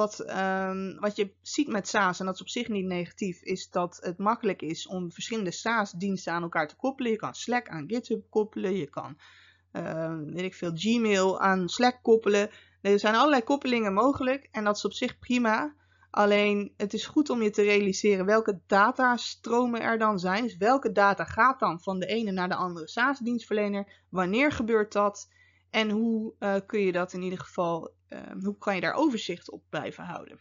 Wat, um, wat je ziet met SaaS, en dat is op zich niet negatief, is dat het makkelijk is om verschillende SaaS-diensten aan elkaar te koppelen. Je kan Slack aan GitHub koppelen, je kan, uh, weet ik veel, Gmail aan Slack koppelen. Er zijn allerlei koppelingen mogelijk en dat is op zich prima. Alleen het is goed om je te realiseren welke datastromen er dan zijn. Dus welke data gaat dan van de ene naar de andere SaaS-dienstverlener? Wanneer gebeurt dat? En hoe uh, kun je dat in ieder geval, uh, hoe kan je daar overzicht op blijven houden?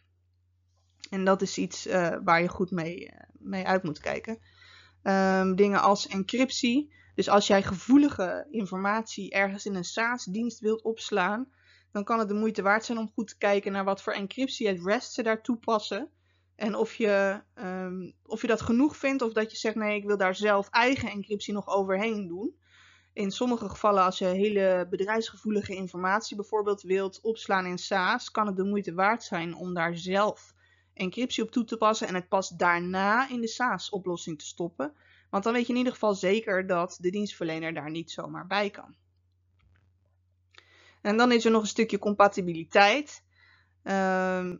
En dat is iets uh, waar je goed mee, mee uit moet kijken. Um, dingen als encryptie. Dus als jij gevoelige informatie ergens in een SaaS-dienst wilt opslaan, dan kan het de moeite waard zijn om goed te kijken naar wat voor encryptie at rest ze daar toepassen. En of je, ehm, of je dat genoeg vindt of dat je zegt nee, ik wil daar zelf eigen encryptie nog overheen doen. In sommige gevallen, als je hele bedrijfsgevoelige informatie bijvoorbeeld wilt opslaan in SaaS, kan het de moeite waard zijn om daar zelf encryptie op toe te passen en het pas daarna in de SaaS-oplossing te stoppen. Want dan weet je in ieder geval zeker dat de dienstverlener daar niet zomaar bij kan. En dan is er nog een stukje compatibiliteit. Uh,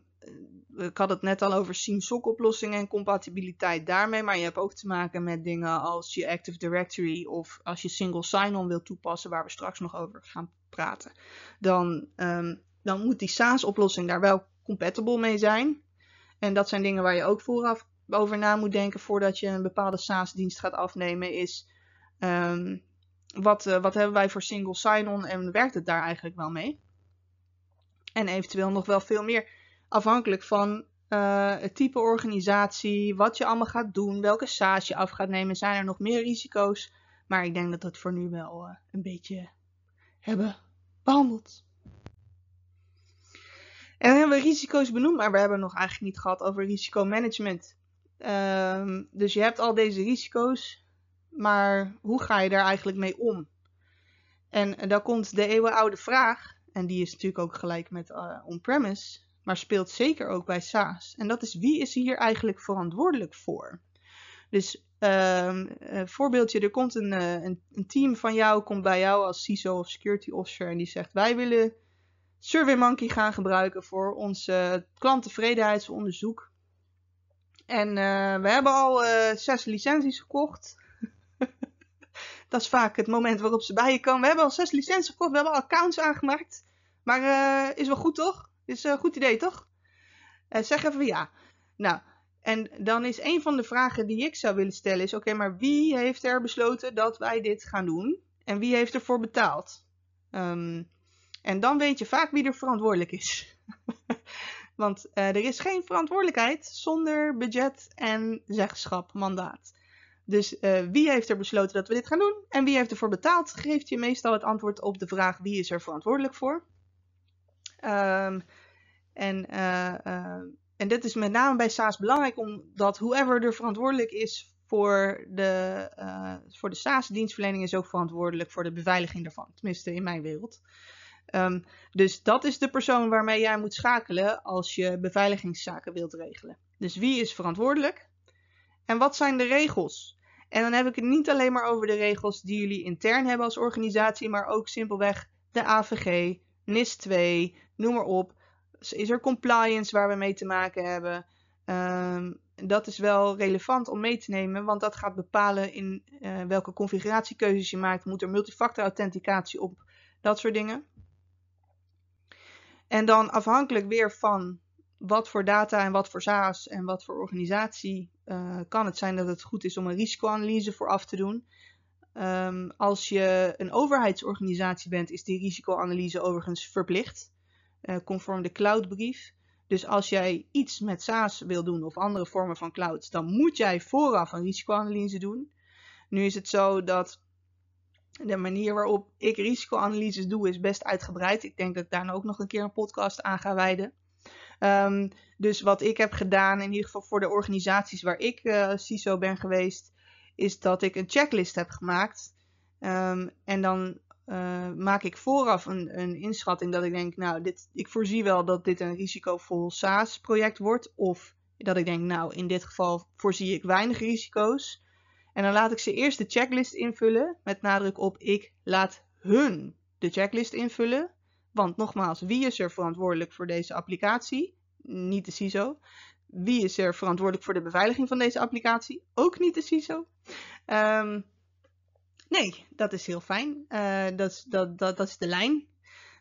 ik had het net al over SIEM-SOC oplossingen en compatibiliteit daarmee. Maar je hebt ook te maken met dingen als je Active Directory of als je single sign-on wil toepassen, waar we straks nog over gaan praten. Dan, um, dan moet die SaaS-oplossing daar wel compatible mee zijn. En dat zijn dingen waar je ook vooraf over na moet denken voordat je een bepaalde SaaS-dienst gaat afnemen. Is um, wat, uh, wat hebben wij voor single sign-on en werkt het daar eigenlijk wel mee? En eventueel nog wel veel meer afhankelijk van uh, het type organisatie, wat je allemaal gaat doen, welke SaaS je af gaat nemen, zijn er nog meer risico's. Maar ik denk dat we het voor nu wel uh, een beetje hebben behandeld. En dan hebben we risico's benoemd, maar we hebben nog eigenlijk niet gehad over risicomanagement. Um, dus je hebt al deze risico's, maar hoe ga je daar eigenlijk mee om? En, en daar komt de eeuwenoude vraag, en die is natuurlijk ook gelijk met on-premise maar speelt zeker ook bij SaaS. En dat is wie is hier eigenlijk verantwoordelijk voor? Dus uh, voorbeeldje, er komt een, uh, een, een, team van jou, komt bij jou als CISO of security officer en die zegt wij willen SurveyMonkey gaan gebruiken voor ons klanttevredenheidsonderzoek. En uh, we hebben al uh, zes licenties gekocht. dat is vaak het moment waarop ze bij je komen. We hebben al zes licenties gekocht, we hebben al accounts aangemaakt. Maar is wel goed toch? Is een goed idee, toch? Uh, zeg even ja. Nou, en dan is een van de vragen die ik zou willen stellen is: oké, maar wie heeft er besloten dat wij dit gaan doen? En wie heeft ervoor betaald? Um, en dan weet je vaak wie er verantwoordelijk is. Want uh, er is geen verantwoordelijkheid zonder budget en zeggenschap, mandaat. Dus wie heeft er besloten dat we dit gaan doen en wie heeft ervoor betaald, geeft je meestal het antwoord op de vraag wie is er verantwoordelijk voor. Um, en, uh, uh, en dit is met name bij SaaS belangrijk, omdat whoever er verantwoordelijk is voor de, uh, voor de SaaS-dienstverlening is ook verantwoordelijk voor de beveiliging daarvan. Tenminste, in mijn wereld. Um, dus dat is de persoon waarmee jij moet schakelen als je beveiligingszaken wilt regelen. Dus wie is verantwoordelijk? En wat zijn de regels? En dan heb ik het niet alleen maar over de regels die jullie intern hebben als organisatie, maar ook simpelweg de AVG, NIS 2, noem maar op. Is er compliance waar we mee te maken hebben? Um, dat is wel relevant om mee te nemen, want dat gaat bepalen in uh, welke configuratiekeuzes je maakt. Moet er multifactor authenticatie op? Dat soort dingen. En dan afhankelijk weer van wat voor data en wat voor SaaS en wat voor organisatie uh, kan het zijn dat het goed is om een risicoanalyse vooraf te doen. Um, als je een overheidsorganisatie bent, is die risicoanalyse overigens verplicht, conform de cloudbrief. Dus als jij iets met SaaS wil doen of andere vormen van clouds, dan moet jij vooraf een risicoanalyse doen. Nu is het zo dat de manier waarop ik risicoanalyses doe is best uitgebreid. Ik denk dat ik daar ook nog een keer een podcast aan ga wijden. Um, dus wat ik heb gedaan, in ieder geval voor de organisaties waar ik uh, CISO ben geweest, is dat ik een checklist heb gemaakt. Um, en dan uh, maak ik vooraf een, een, inschatting dat ik denk, nou, dit, ik voorzie wel dat dit een risicovol SaaS-project wordt. Of dat ik denk, nou, in dit geval voorzie ik weinig risico's. En dan laat ik ze eerst de checklist invullen, met nadruk op ik laat hun de checklist invullen. Want nogmaals, wie is er verantwoordelijk voor deze applicatie? Niet de CISO. Wie is er verantwoordelijk voor de beveiliging van deze applicatie? Ook niet de CISO. Um, nee, dat is heel fijn. Uh, dat, is, dat, dat, dat is de lijn.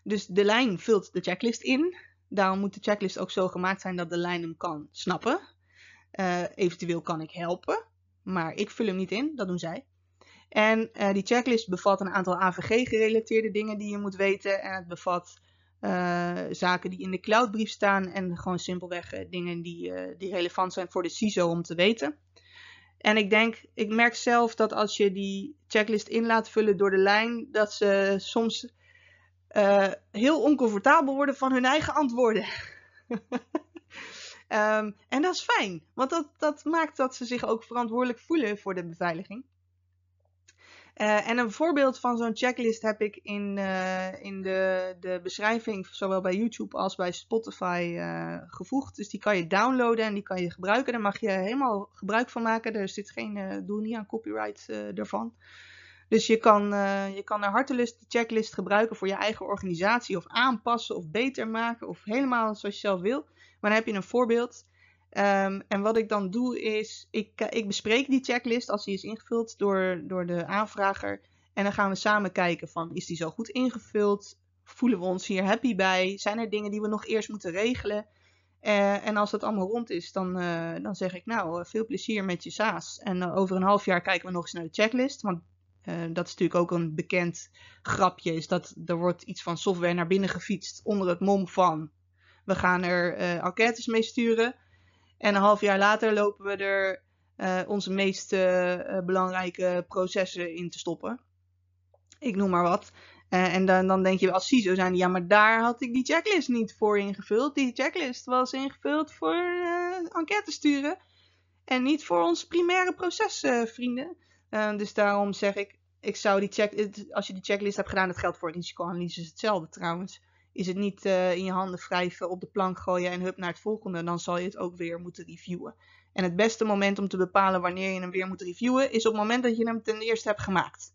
Dus de lijn vult de checklist in. Daarom moet de checklist ook zo gemaakt zijn dat de lijn hem kan snappen. Uh, eventueel kan ik helpen, maar ik vul hem niet in, dat doen zij. En uh, die checklist bevat een aantal AVG-gerelateerde dingen die je moet weten. En het bevat zaken die in de cloudbrief staan en gewoon simpelweg dingen die, die relevant zijn voor de CISO om te weten. En ik denk, ik merk zelf dat als je die checklist in laat vullen door de lijn, dat ze soms heel oncomfortabel worden van hun eigen antwoorden. Ehm, en dat is fijn, want dat, dat maakt dat ze zich ook verantwoordelijk voelen voor de beveiliging. Uh, en een voorbeeld van zo'n checklist heb ik in, uh, in de, de beschrijving, zowel bij YouTube als bij Spotify, uh, gevoegd. Dus die kan je downloaden en die kan je gebruiken. Daar mag je helemaal gebruik van maken. Er zit geen doel niet aan copyright ervan. Dus je kan, je kan naar hartelust checklist gebruiken voor je eigen organisatie, of aanpassen, of beter maken, of helemaal zoals je zelf wil. Maar dan heb je een voorbeeld. Um, en wat ik dan doe is, ik, ik bespreek die checklist als die is ingevuld door, door de aanvrager. En dan gaan we samen kijken van, is die zo goed ingevuld? Voelen we ons hier happy bij? Zijn er dingen die we nog eerst moeten regelen? Uh, en als dat allemaal rond is, dan, uh, dan zeg ik nou, veel plezier met je SaaS. En over een half jaar kijken we nog eens naar de checklist. Want dat is natuurlijk ook een bekend grapje, is dat er wordt iets van software naar binnen gefietst onder het mom van... We gaan er enquêtes mee sturen. En een half jaar later lopen we er uh, onze meest uh, belangrijke processen in te stoppen. Ik noem maar wat. Uh, en dan, dan denk je als CISO zijn, ja, maar daar had ik die checklist niet voor ingevuld. Die checklist was ingevuld voor enquête sturen. En niet voor ons primaire proces, vrienden. dus daarom zeg ik, ik zou die check, als je die checklist hebt gedaan, dat geldt voor risicoanalyses hetzelfde trouwens is het niet uh, in je handen wrijven, op de plank gooien en hup naar het volgende, dan zal je het ook weer moeten reviewen. En het beste moment om te bepalen wanneer je hem weer moet reviewen, is op het moment dat je hem ten eerste hebt gemaakt.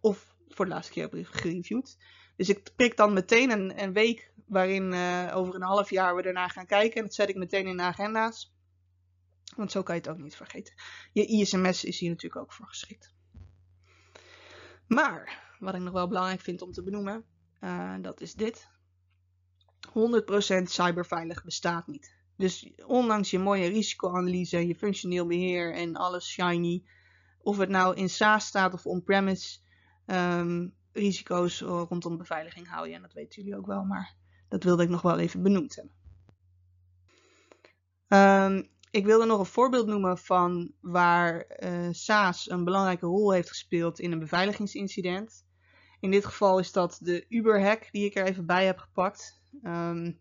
Of voor de laatste keer hebt gereviewd. Dus ik prik dan meteen een, een week waarin uh, over een half jaar we ernaar gaan kijken. En dat zet ik meteen in de agenda's. Want zo kan je het ook niet vergeten. Je ISMS is hier natuurlijk ook voor geschikt. Maar, wat ik nog wel belangrijk vind om te benoemen, uh, dat is dit. 100% cyberveilig bestaat niet. Dus ondanks je mooie risicoanalyse je functioneel beheer en alles shiny, of het nou in SaaS staat of on-premise, um, risico's rondom beveiliging hou je. En dat weten jullie ook wel, maar dat wilde ik nog wel even benoemd hebben. Um, ik wilde nog een voorbeeld noemen van waar uh, SaaS een belangrijke rol heeft gespeeld in een beveiligingsincident. In dit geval is dat de Uber-hack die ik er even bij heb gepakt. Um,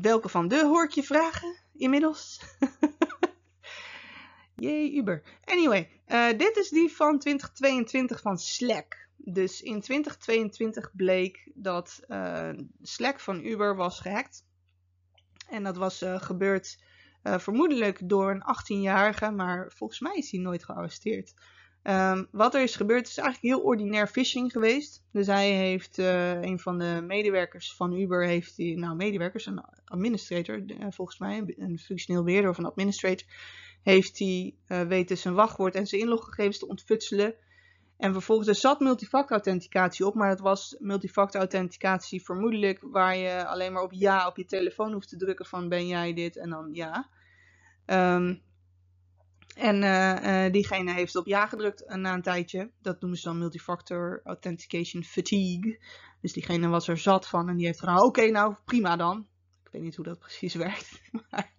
welke van de hoor ik je vragen inmiddels? Jee, Uber. Anyway, uh, dit is die van 2022 van Slack. Dus in 2022 bleek dat uh, Slack van Uber was gehackt. En dat was uh, gebeurd vermoedelijk door een 18-jarige, maar volgens mij is hij nooit gearresteerd. Um, wat er is gebeurd is eigenlijk heel ordinair phishing geweest. Dus hij heeft uh, een van de medewerkers van Uber, heeft die, nou medewerkers, een administrator uh, volgens mij, een functioneel beheerder of een administrator, heeft hij uh, weten zijn wachtwoord en zijn inloggegevens te ontfutselen. En vervolgens er zat multifactor authenticatie op, maar dat was multifactor authenticatie vermoedelijk waar je alleen maar op ja op je telefoon hoeft te drukken van ben jij dit en dan ja. Um, en uh, uh, diegene heeft op ja gedrukt na een tijdje. Dat noemen ze dan multifactor authentication fatigue. Dus diegene was er zat van en die heeft gedaan, oké nou prima dan. Ik weet niet hoe dat precies werkt. Maar,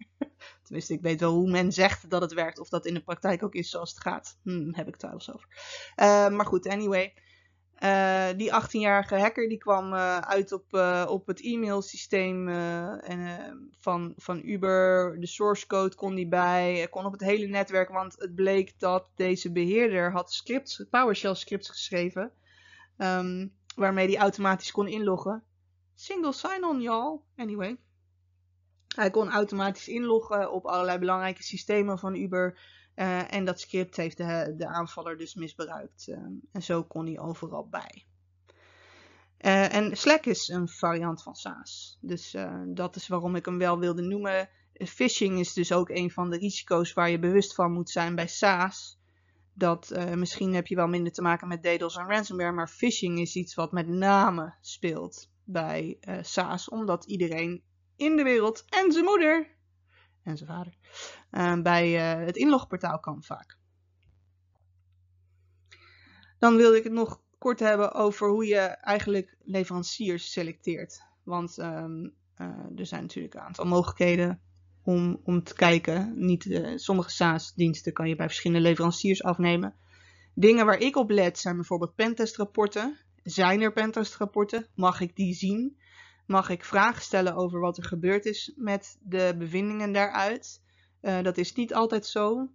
tenminste, ik weet wel hoe men zegt dat het werkt. Of dat in de praktijk ook is zoals het gaat. Hm, heb ik twijfels over. Uh, maar goed, anyway. Uh, die 18-jarige hacker die kwam uh, uit op, uh, op het e-mailsysteem van, van Uber. De source code kon die bij. kon op het hele netwerk, want het bleek dat deze beheerder had scripts, PowerShell scripts geschreven. Um, waarmee hij automatisch kon inloggen. Single sign-on, y'all. Anyway. Hij kon automatisch inloggen op allerlei belangrijke systemen van Uber. Uh, en dat script heeft de, de aanvaller dus misbruikt. Uh, en zo kon hij overal bij. Uh, en Slack is een variant van SaaS. Dus dat is waarom ik hem wel wilde noemen. Phishing is dus ook een van de risico's waar je bewust van moet zijn bij SaaS. Dat misschien heb je wel minder te maken met DDoS en ransomware, maar phishing is iets wat met name speelt bij SaaS, omdat iedereen in de wereld en zijn moeder en zijn vader uh, bij uh, het inlogportaal kan vaak. Dan wilde ik het nog kort hebben over hoe je eigenlijk leveranciers selecteert. Want um, uh, er zijn natuurlijk een aantal mogelijkheden om, om te kijken. Niet, sommige SaaS-diensten kan je bij verschillende leveranciers afnemen. Dingen waar ik op let zijn bijvoorbeeld pentestrapporten. Zijn er pentestrapporten? Mag ik die zien? Mag ik vragen stellen over wat er gebeurd is met de bevindingen daaruit. Uh, dat is niet altijd zo.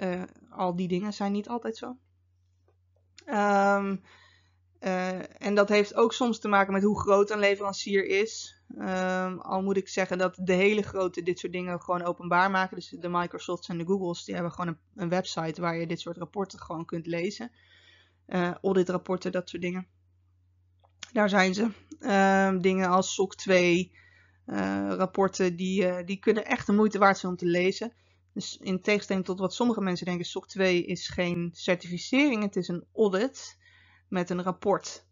Uh, al die dingen zijn niet altijd zo. Um, uh, en dat heeft ook soms te maken met hoe groot een leverancier is. Um, al moet ik zeggen dat de hele grote dit soort dingen gewoon openbaar maken. Dus de Microsofts en de Googles, die hebben gewoon een, een website waar je dit soort rapporten gewoon kunt lezen. Auditrapporten, dat soort dingen. Daar zijn ze. Uh, dingen als SOC 2, uh, rapporten, die, uh, die kunnen echt de moeite waard zijn om te lezen. Dus in tegenstelling tot wat sommige mensen denken, SOC 2 is geen certificering, het is een audit met een rapport.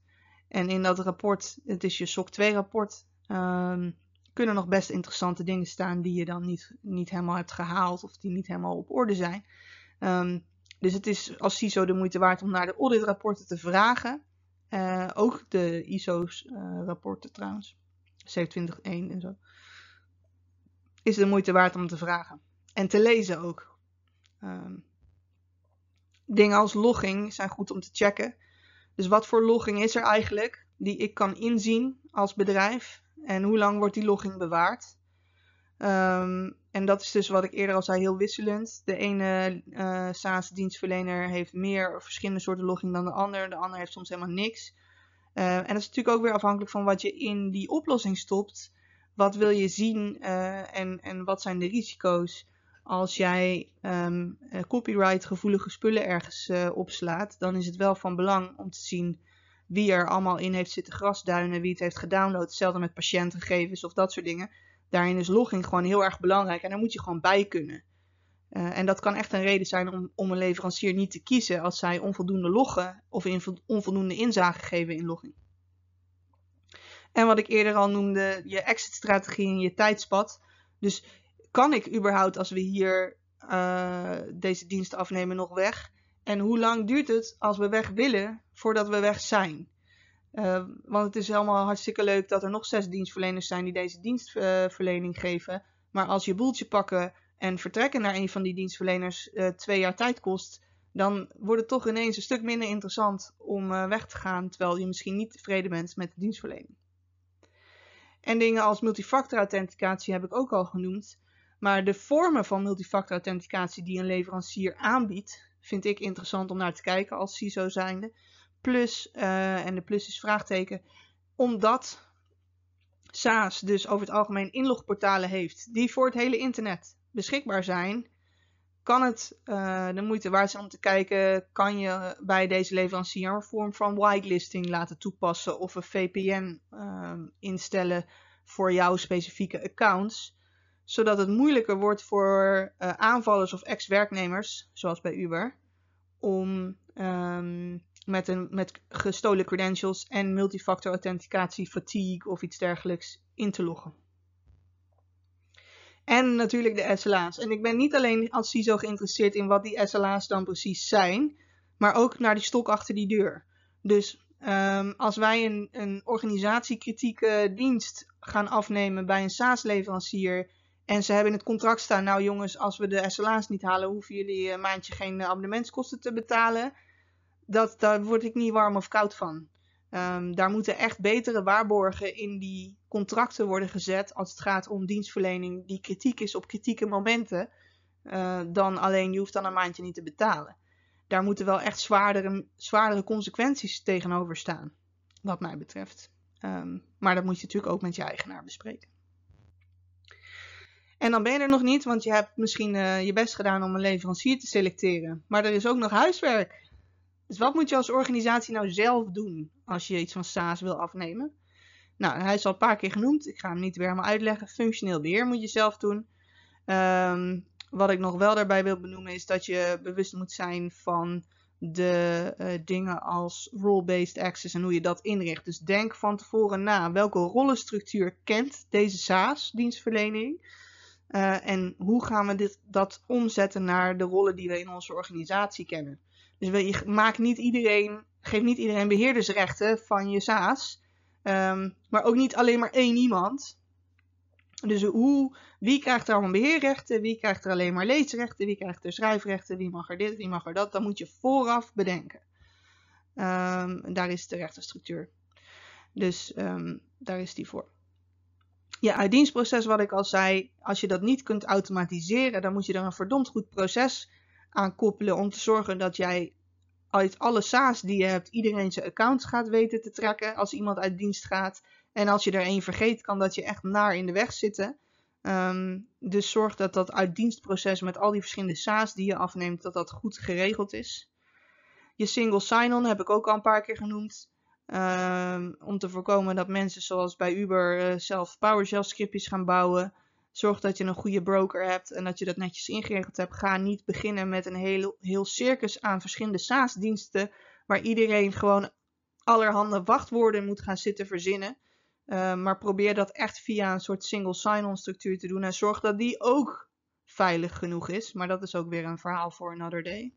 En in dat rapport, het is je SOC 2 rapport, um, kunnen nog best interessante dingen staan die je dan niet, niet helemaal hebt gehaald of die niet helemaal op orde zijn. Um, dus het is als CISO de moeite waard om naar de auditrapporten te vragen. Uh, ook de ISO's uh, rapporten trouwens. 27.1 en zo. Is de moeite waard om te vragen. En te lezen ook. Um, dingen als logging zijn goed om te checken. Dus wat voor logging is er eigenlijk die ik kan inzien als bedrijf? En hoe lang wordt die logging bewaard? Um, en dat is dus wat ik eerder al zei, heel wisselend. De ene uh, SaaS-dienstverlener heeft meer verschillende soorten logging dan de ander. De ander heeft soms helemaal niks. Uh, en dat is natuurlijk ook weer afhankelijk van wat je in die oplossing stopt. Wat wil je zien uh, en, en wat zijn de risico's? Als jij um, copyright-gevoelige spullen ergens opslaat, dan is het wel van belang om te zien wie er allemaal in heeft zitten grasduinen, wie het heeft gedownload. Hetzelfde met patiëntengegevens of dat soort dingen daarin is logging gewoon heel erg belangrijk en daar moet je gewoon bij kunnen. Uh, en dat kan echt een reden zijn om, om een leverancier niet te kiezen als zij onvoldoende loggen of in, onvoldoende inzage geven in logging. En wat ik eerder al noemde, je exit-strategie en je tijdspad. Dus kan ik überhaupt als we hier uh, deze dienst afnemen nog weg? En hoe lang duurt het als we weg willen voordat we weg zijn? Uh, want het is helemaal hartstikke leuk dat er nog zes dienstverleners zijn die deze dienstverlening geven. Maar als je boeltje pakken en vertrekken naar een van die dienstverleners uh, twee jaar tijd kost, dan wordt het toch ineens een stuk minder interessant om weg te gaan, terwijl je misschien niet tevreden bent met de dienstverlening. En dingen als multifactor authenticatie heb ik ook al genoemd. Maar de vormen van multifactor authenticatie die een leverancier aanbiedt, vind ik interessant om naar te kijken als CISO zijnde plus, uh, en de plus is vraagteken, omdat SaaS dus over het algemeen inlogportalen heeft die voor het hele internet beschikbaar zijn, kan het uh, de moeite waard zijn om te kijken, kan je bij deze leverancier een vorm van whitelisting laten toepassen of een VPN ehm, instellen voor jouw specifieke accounts, zodat het moeilijker wordt voor uh, aanvallers of ex-werknemers, zoals bij Uber, om um, met, een, met gestolen credentials en multifactor authenticatie, fatigue of iets dergelijks in te loggen. En natuurlijk de SLA's. En ik ben niet alleen als CISO geïnteresseerd in wat die SLA's dan precies zijn, maar ook naar die stok achter die deur. Dus um, als wij een, een organisatiekritieke dienst gaan afnemen bij een SaaS-leverancier en ze hebben in het contract staan, nou jongens, als we de SLA's niet halen, hoeven jullie een maandje geen abonnementskosten te betalen dat, daar word ik niet warm of koud van. Um, daar moeten echt betere waarborgen in die contracten worden gezet als het gaat om dienstverlening die kritiek is op kritieke momenten, uh, dan alleen je hoeft dan een maandje niet te betalen. Daar moeten wel echt zwaardere, zwaardere consequenties tegenover staan, wat mij betreft. Um, maar dat moet je natuurlijk ook met je eigenaar bespreken. En dan ben je er nog niet, want je hebt misschien uh, je best gedaan om een leverancier te selecteren. Maar er is ook nog huiswerk. Dus wat moet je als organisatie nou zelf doen als je iets van SaaS wil afnemen? Nou, hij is al een paar keer genoemd. Ik ga hem niet weer helemaal uitleggen. Functioneel beheer moet je zelf doen. Um, wat ik nog wel daarbij wil benoemen is dat je bewust moet zijn van de uh, dingen als role-based access en hoe je dat inricht. Dus denk van tevoren na welke rollenstructuur kent deze SaaS-dienstverlening. Uh, en hoe gaan we dit, dat omzetten naar de rollen die we in onze organisatie kennen. Dus je maakt niet iedereen, geeft niet iedereen beheerdersrechten van je SaaS. Um, maar ook niet alleen maar één iemand. Dus hoe, wie krijgt er allemaal beheerrechten? Wie krijgt er alleen maar leesrechten? Wie krijgt er schrijfrechten? Wie mag er dit? Wie mag er dat? Dat moet je vooraf bedenken. Um, daar is de rechtenstructuur. Dus um, daar is die voor. je uitdienstproces, wat ik al zei, als je dat niet kunt automatiseren, dan moet je er een verdomd goed proces aan koppelen om te zorgen dat jij uit alle SaaS die je hebt, iedereen zijn accounts gaat weten te trekken als iemand uit dienst gaat. En als je er één vergeet, kan dat je echt naar in de weg zitten. Ehm, dus zorg dat dat uitdienstproces met al die verschillende SaaS die je afneemt, dat dat goed geregeld is. Je single sign-on heb ik ook al een paar keer genoemd. Ehm, om te voorkomen dat mensen zoals bij Uber uh, zelf PowerShell scriptjes gaan bouwen. Zorg dat je een goede broker hebt en dat je dat netjes ingeregeld hebt. Ga niet beginnen met een heel, heel circus aan verschillende SaaS-diensten. Waar iedereen gewoon allerhande wachtwoorden moet gaan zitten verzinnen. Uh, maar probeer dat echt via een soort single sign-on structuur te doen. En zorg dat die ook veilig genoeg is. Maar dat is ook weer een verhaal voor another day.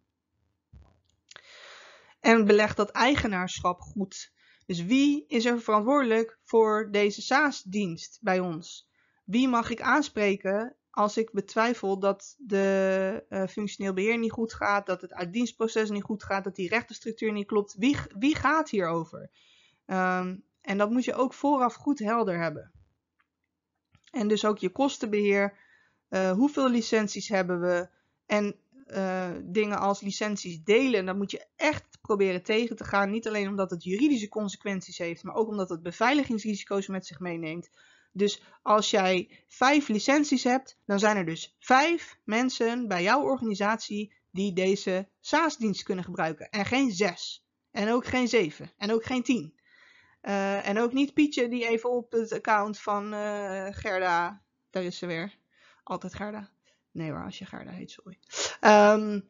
En beleg dat eigenaarschap goed. Dus wie is er verantwoordelijk voor deze SaaS-dienst bij ons? Wie mag ik aanspreken als ik betwijfel dat de uh, functioneel beheer niet goed gaat, dat het uitdienstproces niet goed gaat, dat die rechtenstructuur niet klopt? Wie, wie gaat hierover? Um, en dat moet je ook vooraf goed helder hebben. En dus ook je kostenbeheer. Uh, hoeveel licenties hebben we? En uh, dingen als licenties delen, dan moet je echt proberen tegen te gaan. Niet alleen omdat het juridische consequenties heeft, maar ook omdat het beveiligingsrisico's met zich meeneemt. Dus als jij vijf licenties hebt, dan zijn er dus vijf mensen bij jouw organisatie die deze SaaS-dienst kunnen gebruiken. En geen zes. En ook geen zeven. En ook geen tien. Uh, en ook niet Pietje die even op het account van uh, Gerda. Daar is ze weer. Altijd Gerda. Nee waar als je Gerda heet, sorry. Um,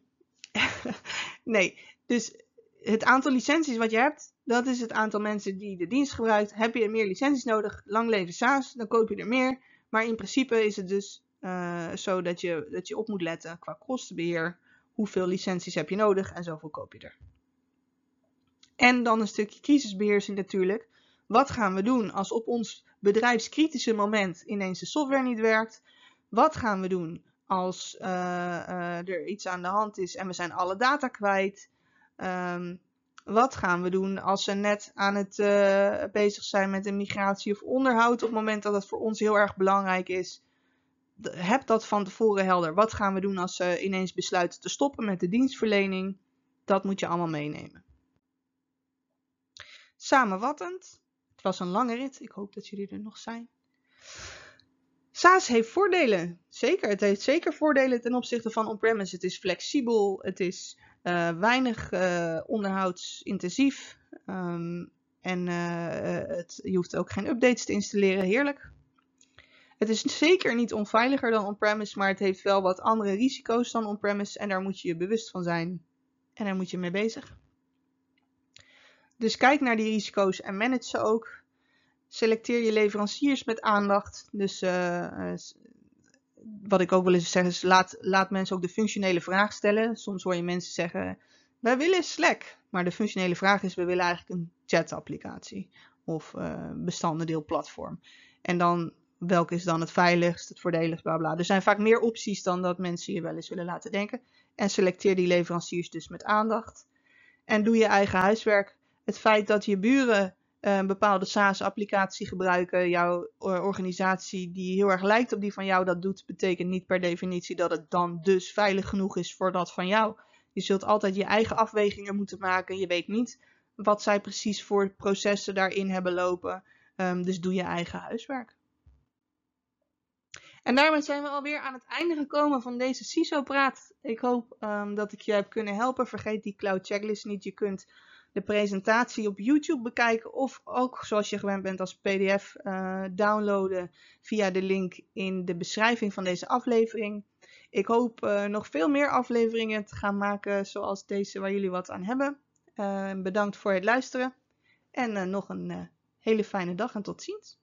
nee, dus het aantal licenties wat je hebt, dat is het aantal mensen die de dienst gebruikt. Heb je meer licenties nodig, lang leven SaaS, dan koop je er meer. Maar in principe is het dus uh, zo dat je, dat je op moet letten qua kostenbeheer. Hoeveel licenties heb je nodig en zoveel koop je er. En dan een stukje crisisbeheersing natuurlijk. Wat gaan we doen als op ons bedrijfskritische moment ineens de software niet werkt? Wat gaan we doen als uh, uh, er iets aan de hand is en we zijn alle data kwijt? Um, wat gaan we doen als ze net aan het uh, bezig zijn met een migratie of onderhoud op het moment dat het voor ons heel erg belangrijk is? Heb dat van tevoren helder. Wat gaan we doen als ze ineens besluiten te stoppen met de dienstverlening? Dat moet je allemaal meenemen. Samenvattend, het was een lange rit, ik hoop dat jullie er nog zijn. SaaS heeft voordelen, zeker. Het heeft zeker voordelen ten opzichte van on-premise. Het is flexibel, het is uh, weinig uh, onderhoudsintensief um, en uh, het, je hoeft ook geen updates te installeren, heerlijk. Het is zeker niet onveiliger dan on-premise, maar het heeft wel wat andere risico's dan on-premise en daar moet je je bewust van zijn en daar moet je mee bezig. Dus kijk naar die risico's en manage ze ook. Selecteer je leveranciers met aandacht. Dus wat ik ook wil eens zeggen is, laat, laat mensen ook de functionele vraag stellen. Soms hoor je mensen zeggen, wij willen Slack. Maar de functionele vraag is, we willen eigenlijk een chat-applicatie. Of uh, bestandendeelplatform. En dan, welke is dan het veiligst, het voordeligst, bla bla. Er zijn vaak meer opties dan dat mensen je wel eens willen laten denken. En selecteer die leveranciers dus met aandacht. En doe je eigen huiswerk het feit dat je buren eh, een bepaalde SaaS-applicatie gebruiken, jouw organisatie die heel erg lijkt op die van jou dat doet, betekent niet per definitie dat het dan dus veilig genoeg is voor dat van jou. Je zult altijd je eigen afwegingen moeten maken. Je weet niet wat zij precies voor processen daarin hebben lopen. Um, dus doe je eigen huiswerk. En daarmee zijn we alweer aan het einde gekomen van deze CISO-praat. Ik hoop um, dat ik je heb kunnen helpen. Vergeet die cloud checklist niet. Je kunt de presentatie op YouTube bekijken of ook zoals je gewend bent als PDF uh, downloaden via de link in de beschrijving van deze aflevering. Ik hoop uh, nog veel meer afleveringen te gaan maken zoals deze waar jullie wat aan hebben. Uh, bedankt voor het luisteren en nog een hele fijne dag en tot ziens.